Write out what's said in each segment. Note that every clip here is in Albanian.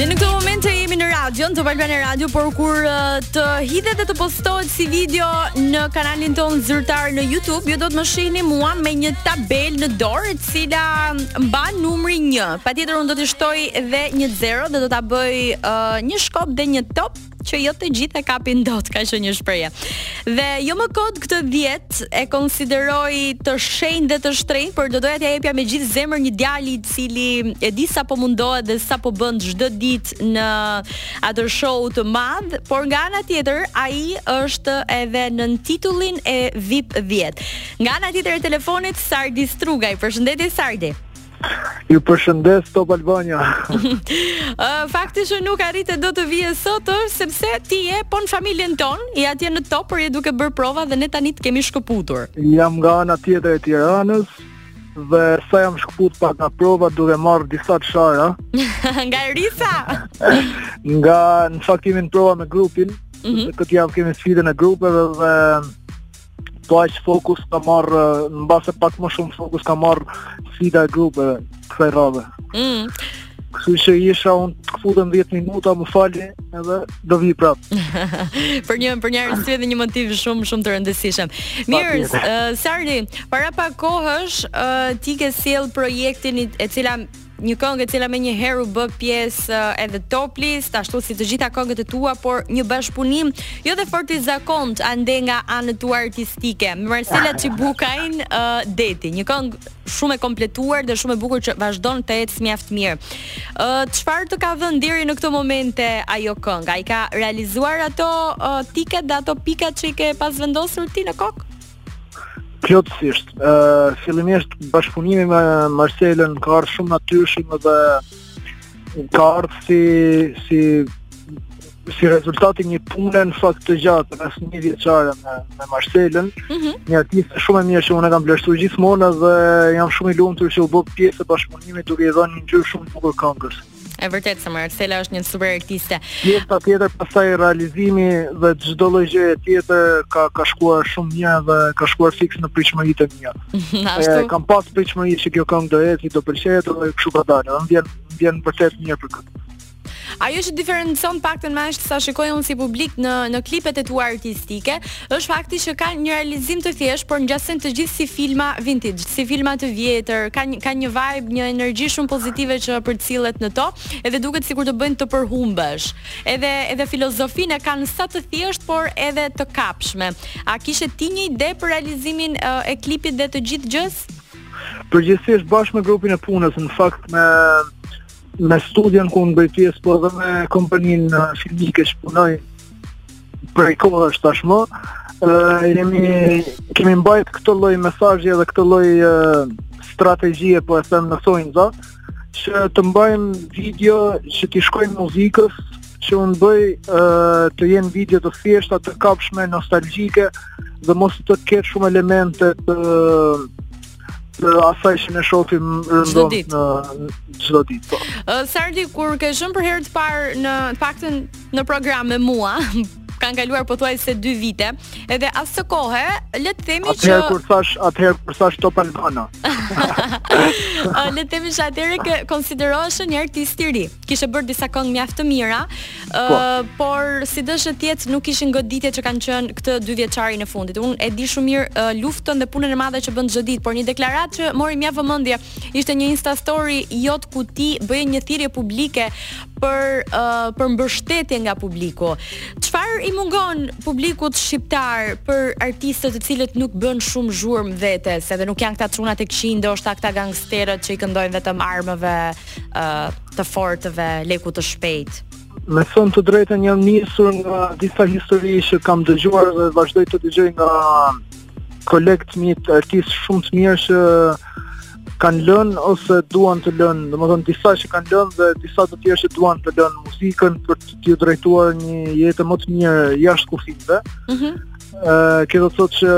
Ne në këtë moment e jemi në radio, në Top Albana Radio, por kur uh, të hidhet dhe të postohet si video në kanalin tonë zyrtar në YouTube, ju do të më shihni mua me një tabelë në dorë, e cila mban numrin 1. Patjetër unë do t'i shtoj dhe një 0 dhe do ta bëj uh, një shkop dhe një top që jo të gjithë e kapin dot, ka qenë një shprehje. Dhe jo më kot këtë 10 e konsideroj të shenjtë dhe të shtrenjtë, por do doja t'ia jepja me gjithë zemër një djali i cili e di sa po mundohet dhe sa po bën çdo ditë në atë show të madh, por nga ana tjetër ai është edhe nën titullin e VIP 10. Nga ana tjetër e telefonit, Sardi Strugaj. Përshëndetje Sardi. Ju përshëndes Top Albania. uh, faktikisht nuk arrite dot të vije sot është sepse ti je po në familjen tonë, je atje në Top, por je duke bërë prova dhe ne tani të kemi shkëputur. Jam nga ana tjetër e Tiranës dhe sa jam shkëput pak nga provat duke marrë disa të shara Nga risa Nga në fakt kemi prova me grupin mm -hmm. Këtë javë kemi sfidën e grupeve dhe po aq fokus ka marr ndoshta pak më shumë fokus ka marr sfida e grupeve kësaj radhe. Mm. Kështu që i thashë unë të këputem 10 minuta, më falni edhe do vij prapë. për një, për një arsye dhe një motiv shumë, shumë të rëndësishëm. Mirë, uh, Sardi, para pak kohësh, uh, ti ke sjellë projektin e cila një këngë e cila menjëherë u bë pjesë eh, edhe e top listës, ashtu si të gjitha këngët e tua, por një bashkëpunim jo dhe fort i zakontë andej nga anët e tua artistike. Me Marcela Çibukajn, uh, eh, Deti, një këngë shumë e kompletuar dhe shumë e bukur që vazhdon të ecë mjaft mirë. Ë uh, çfarë të ka dhënë deri në këto momente ajo këngë? A i ka realizuar ato uh, tikët dhe ato pikat që i ke pas vendosur ti në kokë? Plotësisht. Ë uh, fillimisht bashkëpunimi me Marcelën ka ardhur shumë natyrshëm dhe ka ardhur si si si rezultat i një pune në fakt të gjatë rreth një vjeçare me me Marcelën, mm -hmm. një artiste shumë e mirë që unë e kam vlerësuar gjithmonë dhe jam shumë i lumtur që u bë pjesë e bashkëpunimit duke i dhënë një ngjyrë shumë të bukur këngës. E vërtetë se Marcela është një super artiste. Pjesa tjetër pastaj realizimi dhe çdo lloj gjëje tjetër ka ka shkuar shumë mirë dhe ka shkuar fiks në pritshmëritë e mia. Ashtu. E, kam pas pritshmëri që kjo këngë do eci, do pëlqejë, do bëjë, kështu ka dalë. Më vjen vjen vërtet mirë për këtë. Ajo që diferencon paktën me aq sa shikoj unë si publik në në klipet e tua artistike, Është fakti që ka një realizim të thjeshtë, por ngjasin të gjithë si filma vintage, si filma të vjetër, kanë kanë një vibe, një energji shumë pozitive që përcillet në to, edhe duket sikur të bëjnë të përhumbesh. Edhe edhe filozofinë e kanë sa të thjeshtë, por edhe të kapshme. A kishe ti një ide për realizimin e, e klipit dhe të gjithë gjës? Përgjithësisht bashkë me grupin e punës, në fakt me me studion ku unë bëj pjesë, po edhe me kompaninë uh, filmike që punoj, prej kohësh tashmë, uh, jemi kemi mbajt këtë lloj mesazhi dhe këtë lloj uh, strategjie po e them në thonjëza, që të mbajmë video që t'i shkojnë muzikës që unë bëj uh, të jenë video të thjeshta, të kapshme, nostalgjike dhe mos të ketë shumë elemente të të asaj që ne shohim rëndom në çdo ditë. Po. Sardi kur ke qenë për herë të parë në fakt në program me mua, kanë kaluar pothuajse 2 vite. Edhe asokohe, le të themi atëherë që Atëherë kur thashë, atëherë kur thashë Top Albania. le të themi që atëherë që konsideroheshe një artist i ri. Kishe bërë disa këngë mjaft të mira, Po. Ë, por sidoqë të jetë nuk ishin goditjet që kanë qenë këtë dy vjeçarin e fundit. Unë e di shumë mirë ë, luftën dhe punën e madhe që bën çdo ditë, por një deklaratë që mori mjaft vëmendje ishte një Insta story jot ku ti bëje një thirrje publike për ë, për mbështetje nga publiku. Çfarë i mungon publikut shqiptar për artistët të cilët nuk i bëjnë shumë zhurmë vetes, edhe nuk janë këta çunat e këqij, ndoshta këta gangsterët që i këndojnë vetëm armëve ë, të fortëve, lekut të shpejtë. Me thënë të drejtën jam nisur nga disa histori që kam dëgjuar dhe vazhdoj të dëgjoj nga kolegë të mitë artistë shumë të mirë që kanë lënë ose duan të lënë, domethënë disa që kanë lënë dhe disa të tjerë që duan të lënë muzikën për t'iu drejtuar një jete më të mirë jashtë kufijve. Mm -hmm. Kjo do të thotë që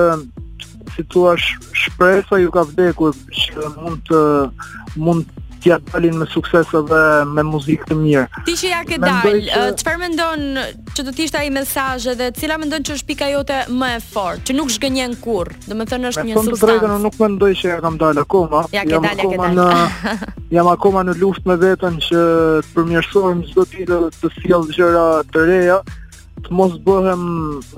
si thua shpresa u ka vdekur që mund të mund t'ia dalin me sukses edhe me muzikë të mirë. Ti që ia ke dalë, çfarë mendon që do të ishte ai mesazh dhe cila mendon që është pika jote më e fortë, që nuk zhgënjen kurrë? Domethënë është një sukses. Të drejtën nuk mendoj që ia kam dalë akoma. Ia ke dalë, ia ke dalë. Jam akoma në luftë me veten që të përmirësohem çdo ditë të sjell gjëra të reja. të mos bëhem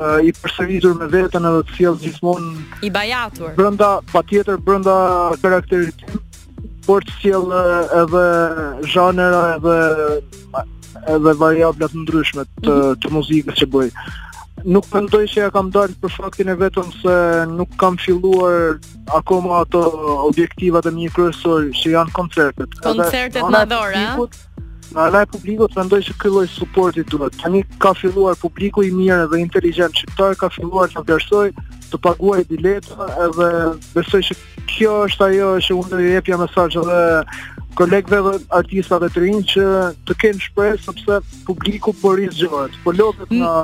uh, i përsëritur me veten edhe të sjell gjithmonë i bajatur. Brenda patjetër brenda karakterit tim, por të sjell uh, edhe zhanre edhe edhe variabla të ndryshme të, mhm. të muzikës që bëj. Nuk mendoj që ia kam dalë për faktin e vetëm se nuk kam filluar akoma ato objektivat e mi kryesor që janë koncertet. Koncertet madhore, a? Nga ana e publikut mendoj që ky lloj suporti duhet. Tani ka filluar publiku i mirë dhe inteligjent shqiptar ka filluar ta vlerësojë të paguajë bileta edhe besoj se kjo është ajo që unë do i jepja mesazh edhe kolegëve dhe artistave të rinj që të kenë shpresë sepse publiku po rizgjohet, po lodhet nga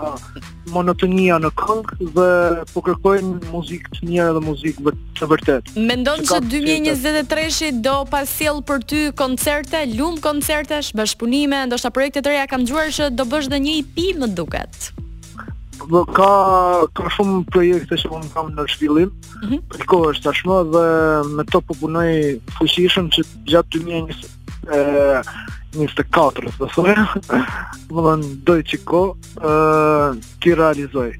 monotonia në këngë dhe po kërkojnë muzikë të mirë dhe muzikë të vërtetë. Mendon se 2023-shi do të sjellë për ty koncerte, lum koncertesh, bashkëpunime, ndoshta projekte të reja kam dëgjuar që do bësh dhe një EP më duket. Dhe ka ka shumë projekte që unë kam në zhvillim. Mm -hmm. Prej kohësh tashmë dhe me to po punoj fuqishëm që gjatë 2023 24-ës, dhe sërë, më dhe mendoj që do t'i realizoj.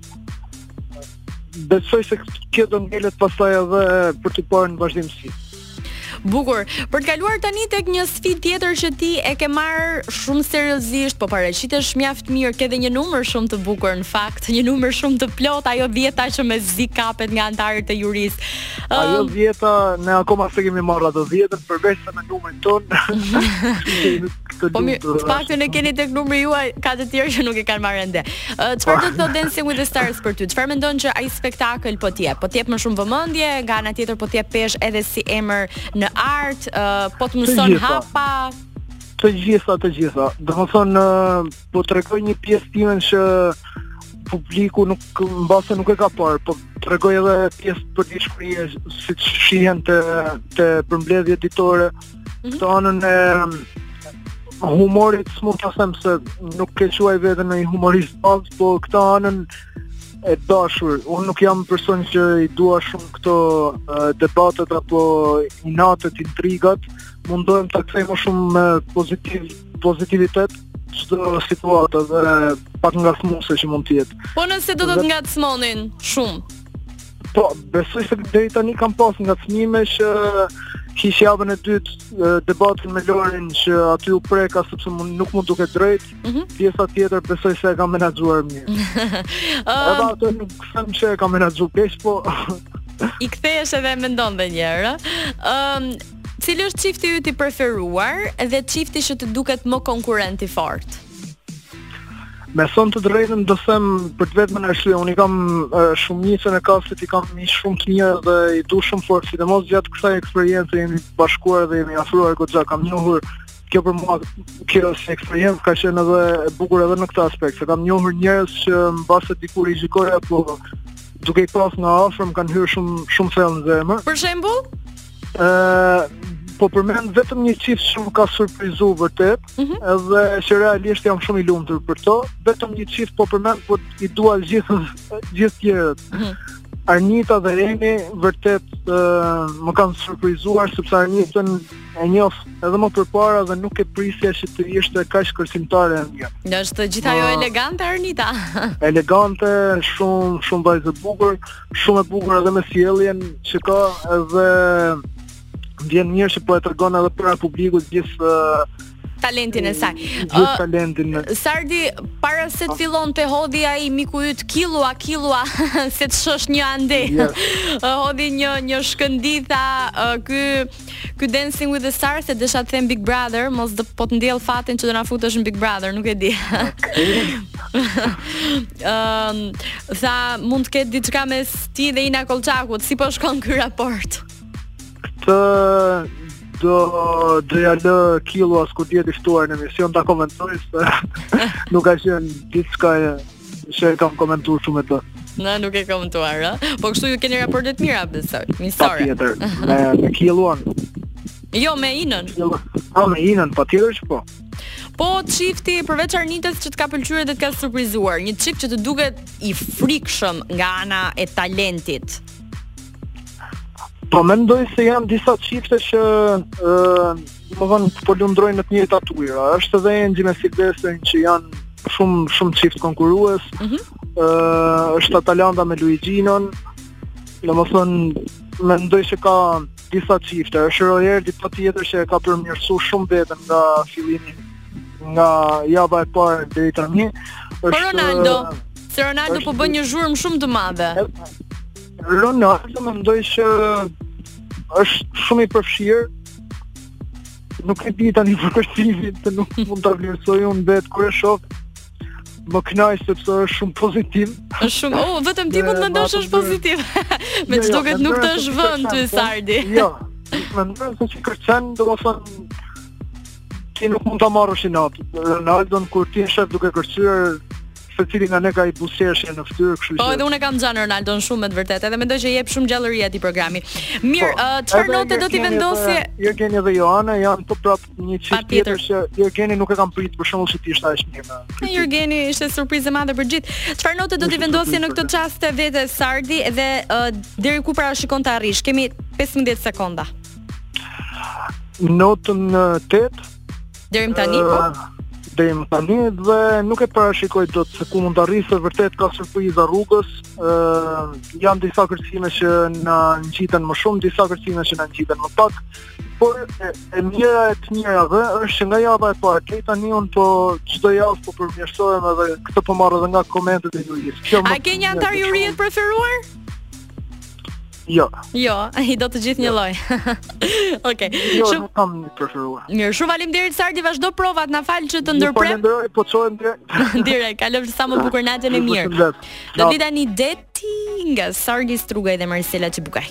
Besoj se kjo do ngelet pastaj edhe për të parë në vazhdimësi. Bukur. Për të kaluar tani tek një sfidë tjetër që ti e ke marrë shumë seriozisht, po paraqitesh mjaft mirë, ke dhe një numër shumë të bukur në fakt, një numër shumë të plotë ajo dhjeta që mezi kapet nga anëtarët e jurisë. Ajo um, dhjeta, ne akoma s'e kemi marrë atë dhjetën, përveç se me numrin tonë. po mi, të paktën e keni tek numri juaj, ka të tjerë që nuk e kanë marrë ende. Çfarë uh, do të thotë Dancing with the Stars për ty? Çfarë mendon që ai spektakël po të jep? Po të jep më shumë vëmendje, nga ana tjetër po të jep peshë edhe si emër në art, uh, po të mëson hapa. Të gjitha, të gjitha. Do të thonë Po tregoj një pjesë timen që publiku nuk mbase nuk e ka parë, po tregoj edhe pjesë për shembull, siç shihen te, te përmbledhjet ditore, mm -hmm. këtë anën e humorit, s'mund ta them se nuk e quaj veten ndonjë humorist pas, po këtë anën e dashur. Unë nuk jam person që i dua shumë këto uh, debatet apo inatet, intrigat. Mundohem ta kthej më shumë në pozitiv pozitivitet çdo situatë sado pak ngacmuese që mund të jetë. Po nëse do të të ngacmonin shumë. Po, besoj se deri tani kam pas ngacmime që kisha javën e dytë debatin me Lorin që aty u preka sepse më, nuk m'u duk e drejtë, mm -hmm. pjesa tjetër besoj se e kam menaxhuar mirë. Ëh, uh... Ehm, ato nuk them se e kam menaxhuar keq, po i kthehesh edhe mendon edhe një herë. Ëh, um, Cili është çifti yt i preferuar dhe çifti që të duket më konkurrent i fortë? Me thënë të drejtën s'do them për të vetmen arsye, unë kam uh, shumë miq në kast, i kam miq shumë të mirë dhe i du shumë fort, sidomos gjatë kësaj eksperience jemi bashkuar dhe jemi afruar goxha, kam njohur kjo për mua kjo si eksperiencë ka qenë edhe e bukur edhe në këtë aspekt, se kam njohur njerëz që mbase dikur i gjykoja, po duke i pas nga afër më kanë hyrë shumë, shumë thellë në zemër. Për shembull? Ë po përmend vetëm një çift shumë më ka surprizu vërtet, mm -hmm. edhe që realisht jam shumë i lumtur për to. Vetëm një çift po përmend, po i dua gjithë gjithë tjerët. Mm -hmm. Arnita dhe Reni vërtet ë më kanë surprizuar sepse Arnitën e njoh edhe më përpara dhe nuk e prisja që të ishte kaq kërcimtare e mirë. Është gjithë ajo elegante Arnita. elegante, shumë shumë vajzë e bukur. Shumë e bukur edhe me sjelljen që ka edhe më vjen mirë që po e tregon edhe para publikut gjithë uh, talentin e saj. Gjithë uh, talentin. Uh, Sardi, para se të fillonte hodhi ai miku yt Killua, Killua se të shoh shpesh andej. Yes. hodhi një, një shkëndijë, tha uh, ky Ky Dancing with the Stars se desha të them Big Brother, mos do po të ndjell fatin që do na futësh në Big Brother, nuk e di. Ëm, tha mund të ketë diçka mes tij dhe Ina Kollçakut, si po shkon ky raport? Këtë do do ia lë Killuas kur të jetë i ftuar në emision ta komentojë se nuk ka qenë diçka Që e kam komentuar shumë me të. A nuk e ke komentuar, ë? Po kështu ju keni raporte të mira besoj. Miqësore. Patjetër. Me, me Killuan. Jo, me Inën. Po, me Inën, patjetër që po. Po çifti përveç Arnitës që të ka pëlqyer dhe të ka surprizuar, një çift që të duket i frikshëm nga ana e talentit. Po mendoj se janë disa çifte që ë Po lundrojnë në të njëjtat ujëra. Është edhe Enxhi me Silvestrin që janë shumë shumë çift konkurrues. Ëh, mm -hmm. uh, është Atalanta me Luixhinon. Domethënë mendoj që ka disa çifte. Është Roerdi patjetër që e ka përmirësu shumë veten nga fillimi nga java e parë deri tani. Është po Ronaldo. Uh, Se Ronaldo është, po bën një zhurmë shumë të madhe. Ronaldo mendoj që është shumë i përfshirë nuk e di tani për kërcimin se nuk mund ta vlerësoj unë vetë kur e shoh më kënaq sepse është shumë pozitiv. Është shumë, oh, vetëm ti mund të mendosh që është pozitiv. Me jo, jo, që s'do, nuk të është vënë ty Sardi. Jo. Mënyra se si kërcen, domethënë ti nuk mund ta marrësh inat Ronaldon, kur ti e shef duke kërcyer secili nga ne ka një buzëqeshje në fytyrë, kështu po, që Po edhe unë e kam xhan Ronaldon shumë me të vërtetë, edhe mendoj që jep shumë gjallëri atij programi. Mirë, po, uh, çfarë po, note do t'i vendosje? Eugeni edhe Joana, janë po prap një çift tjetër që Eugenin nuk e kam prit për shembull të ishte aq mirë. Eugeni ishte surprizë e madhe për gjithë. Çfarë note do t'i vendosje në këtë çast vetes, Sardi, dhe uh, deri ku parashikon të arrish? Kemi 15 sekonda. Notën 8. Deri më tani po. Deri më tani dhe nuk e parashikoj dot se ku mund të arrij se vërtet ka surpriza rrugës. Ë uh, janë disa kërcime që na ngjiten më shumë, disa kërcime që na ngjiten më pak. Por e, e mira e të mirave është që nga java e parë deri tani un po çdo javë po përmirësohem edhe këto po marr edhe nga komentet e jurisë. A ke një antar jurie të preferuar? Jo. Jo, i do të gjithë njëlloj. Jo. Okej. Jo, nuk kam të preferuar. Mirë, shumë faleminderit Sardi, vazhdo provat, na fal që të ndërprem. Faleminderit, po çohem direkt. direkt, kalo sa më bukur natën e mirë. Do vi tani deti nga Sardi Strugaj dhe Marsela Çibukaj.